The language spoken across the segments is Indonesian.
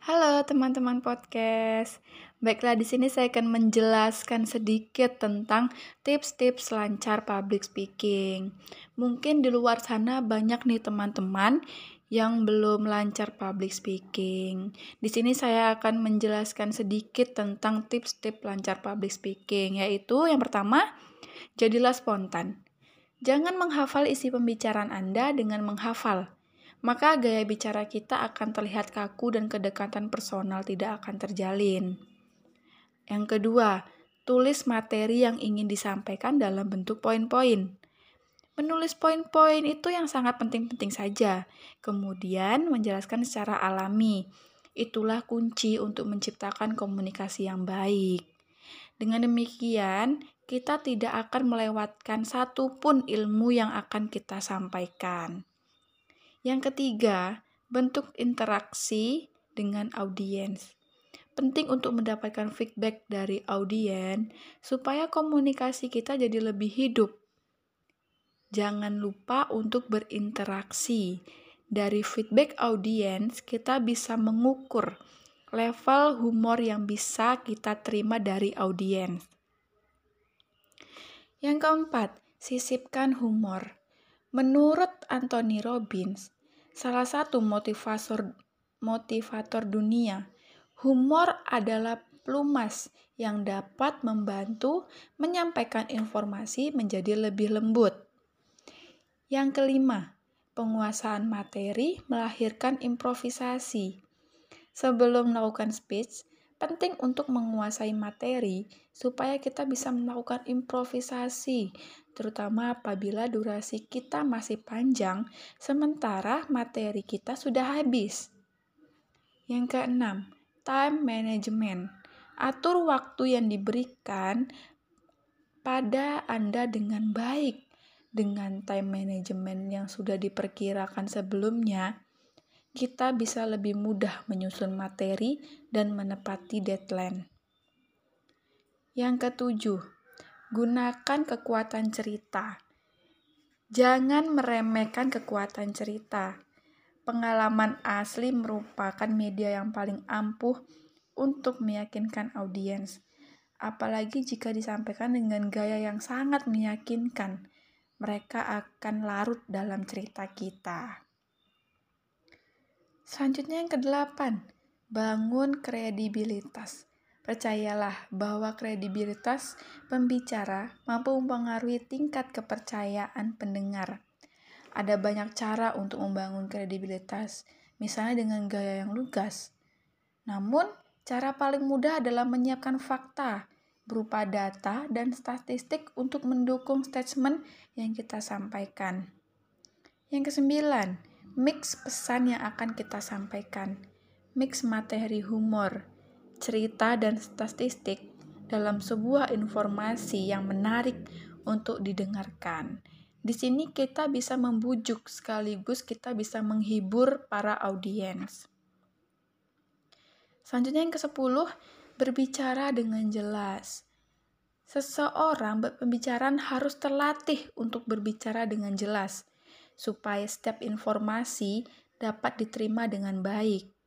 Halo teman-teman podcast. Baiklah di sini saya akan menjelaskan sedikit tentang tips-tips lancar public speaking. Mungkin di luar sana banyak nih teman-teman yang belum lancar public speaking. Di sini saya akan menjelaskan sedikit tentang tips-tips lancar public speaking, yaitu yang pertama, jadilah spontan. Jangan menghafal isi pembicaraan Anda dengan menghafal maka gaya bicara kita akan terlihat kaku dan kedekatan personal tidak akan terjalin. Yang kedua, tulis materi yang ingin disampaikan dalam bentuk poin-poin. Menulis poin-poin itu yang sangat penting-penting saja, kemudian menjelaskan secara alami. Itulah kunci untuk menciptakan komunikasi yang baik. Dengan demikian, kita tidak akan melewatkan satupun ilmu yang akan kita sampaikan. Yang ketiga, bentuk interaksi dengan audiens. Penting untuk mendapatkan feedback dari audiens supaya komunikasi kita jadi lebih hidup. Jangan lupa untuk berinteraksi. Dari feedback audiens, kita bisa mengukur level humor yang bisa kita terima dari audiens. Yang keempat, sisipkan humor. Menurut Anthony Robbins, salah satu motivator motivator dunia, humor adalah pelumas yang dapat membantu menyampaikan informasi menjadi lebih lembut. Yang kelima, penguasaan materi melahirkan improvisasi. Sebelum melakukan speech, penting untuk menguasai materi supaya kita bisa melakukan improvisasi terutama apabila durasi kita masih panjang, sementara materi kita sudah habis. Yang keenam, time management. Atur waktu yang diberikan pada Anda dengan baik. Dengan time management yang sudah diperkirakan sebelumnya, kita bisa lebih mudah menyusun materi dan menepati deadline. Yang ketujuh, Gunakan kekuatan cerita. Jangan meremehkan kekuatan cerita. Pengalaman asli merupakan media yang paling ampuh untuk meyakinkan audiens, apalagi jika disampaikan dengan gaya yang sangat meyakinkan. Mereka akan larut dalam cerita kita. Selanjutnya yang kedelapan, bangun kredibilitas. Percayalah bahwa kredibilitas pembicara mampu mempengaruhi tingkat kepercayaan pendengar. Ada banyak cara untuk membangun kredibilitas, misalnya dengan gaya yang lugas. Namun, cara paling mudah adalah menyiapkan fakta berupa data dan statistik untuk mendukung statement yang kita sampaikan. Yang kesembilan, mix pesan yang akan kita sampaikan. Mix materi humor, cerita, dan statistik dalam sebuah informasi yang menarik untuk didengarkan. Di sini kita bisa membujuk sekaligus kita bisa menghibur para audiens. Selanjutnya yang ke-10, berbicara dengan jelas. Seseorang pembicaraan harus terlatih untuk berbicara dengan jelas supaya setiap informasi dapat diterima dengan baik.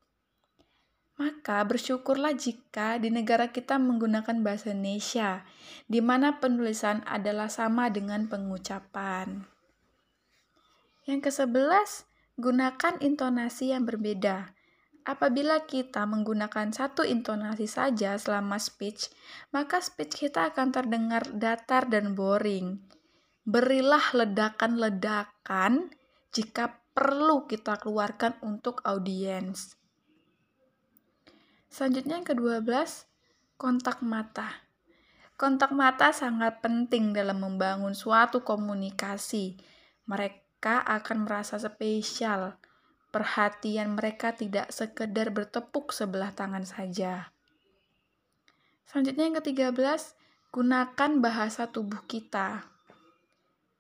Maka bersyukurlah jika di negara kita menggunakan bahasa Indonesia, di mana penulisan adalah sama dengan pengucapan. Yang ke-11, gunakan intonasi yang berbeda. Apabila kita menggunakan satu intonasi saja selama speech, maka speech kita akan terdengar datar dan boring. Berilah ledakan-ledakan jika perlu kita keluarkan untuk audiens. Selanjutnya yang ke-12, kontak mata. Kontak mata sangat penting dalam membangun suatu komunikasi. Mereka akan merasa spesial. Perhatian mereka tidak sekedar bertepuk sebelah tangan saja. Selanjutnya yang ke-13, gunakan bahasa tubuh kita.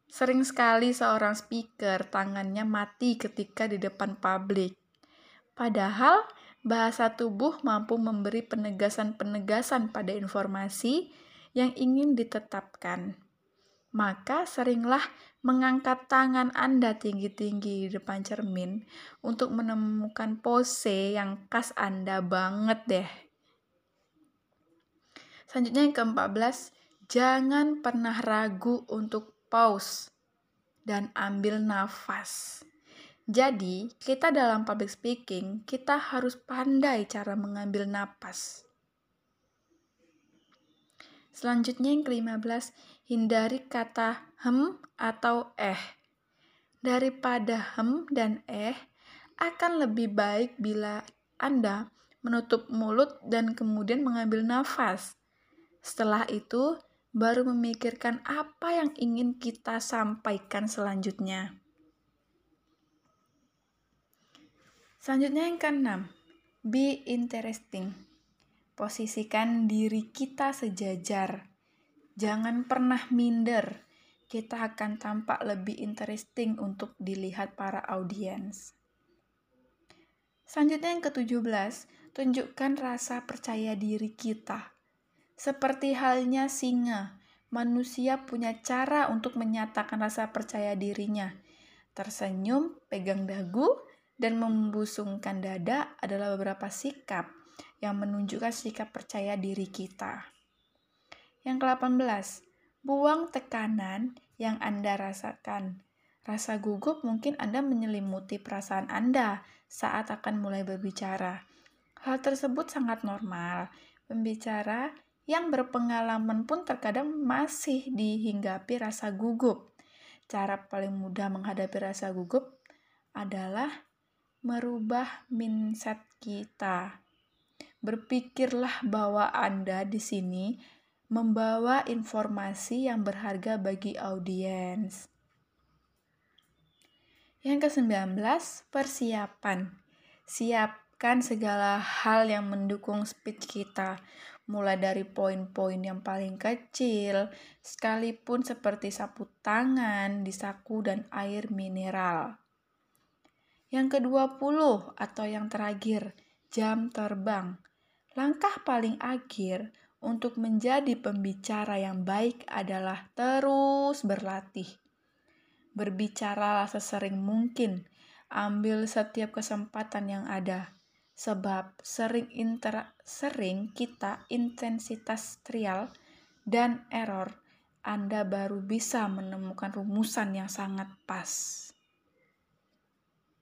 Sering sekali seorang speaker tangannya mati ketika di depan publik. Padahal bahasa tubuh mampu memberi penegasan-penegasan pada informasi yang ingin ditetapkan. Maka seringlah mengangkat tangan Anda tinggi-tinggi di depan cermin untuk menemukan pose yang khas Anda banget deh. Selanjutnya yang ke-14, jangan pernah ragu untuk pause dan ambil nafas. Jadi, kita dalam public speaking, kita harus pandai cara mengambil napas. Selanjutnya yang ke-15, hindari kata hem atau eh. Daripada hem dan eh, akan lebih baik bila Anda menutup mulut dan kemudian mengambil nafas. Setelah itu, baru memikirkan apa yang ingin kita sampaikan selanjutnya. Selanjutnya yang keenam, be interesting. Posisikan diri kita sejajar. Jangan pernah minder. Kita akan tampak lebih interesting untuk dilihat para audiens. Selanjutnya yang ke-17, tunjukkan rasa percaya diri kita. Seperti halnya singa, manusia punya cara untuk menyatakan rasa percaya dirinya. Tersenyum, pegang dagu, dan membusungkan dada adalah beberapa sikap yang menunjukkan sikap percaya diri kita. Yang ke-18, buang tekanan yang Anda rasakan. Rasa gugup mungkin Anda menyelimuti perasaan Anda saat akan mulai berbicara. Hal tersebut sangat normal. Pembicara yang berpengalaman pun terkadang masih dihinggapi rasa gugup. Cara paling mudah menghadapi rasa gugup adalah merubah mindset kita. Berpikirlah bahwa Anda di sini membawa informasi yang berharga bagi audiens. Yang ke-19, persiapan. Siapkan segala hal yang mendukung speech kita, mulai dari poin-poin yang paling kecil, sekalipun seperti sapu tangan, disaku, dan air mineral. Yang ke-20 atau yang terakhir, jam terbang. Langkah paling akhir untuk menjadi pembicara yang baik adalah terus berlatih. Berbicaralah sesering mungkin, ambil setiap kesempatan yang ada. Sebab sering inter sering kita intensitas trial dan error, Anda baru bisa menemukan rumusan yang sangat pas.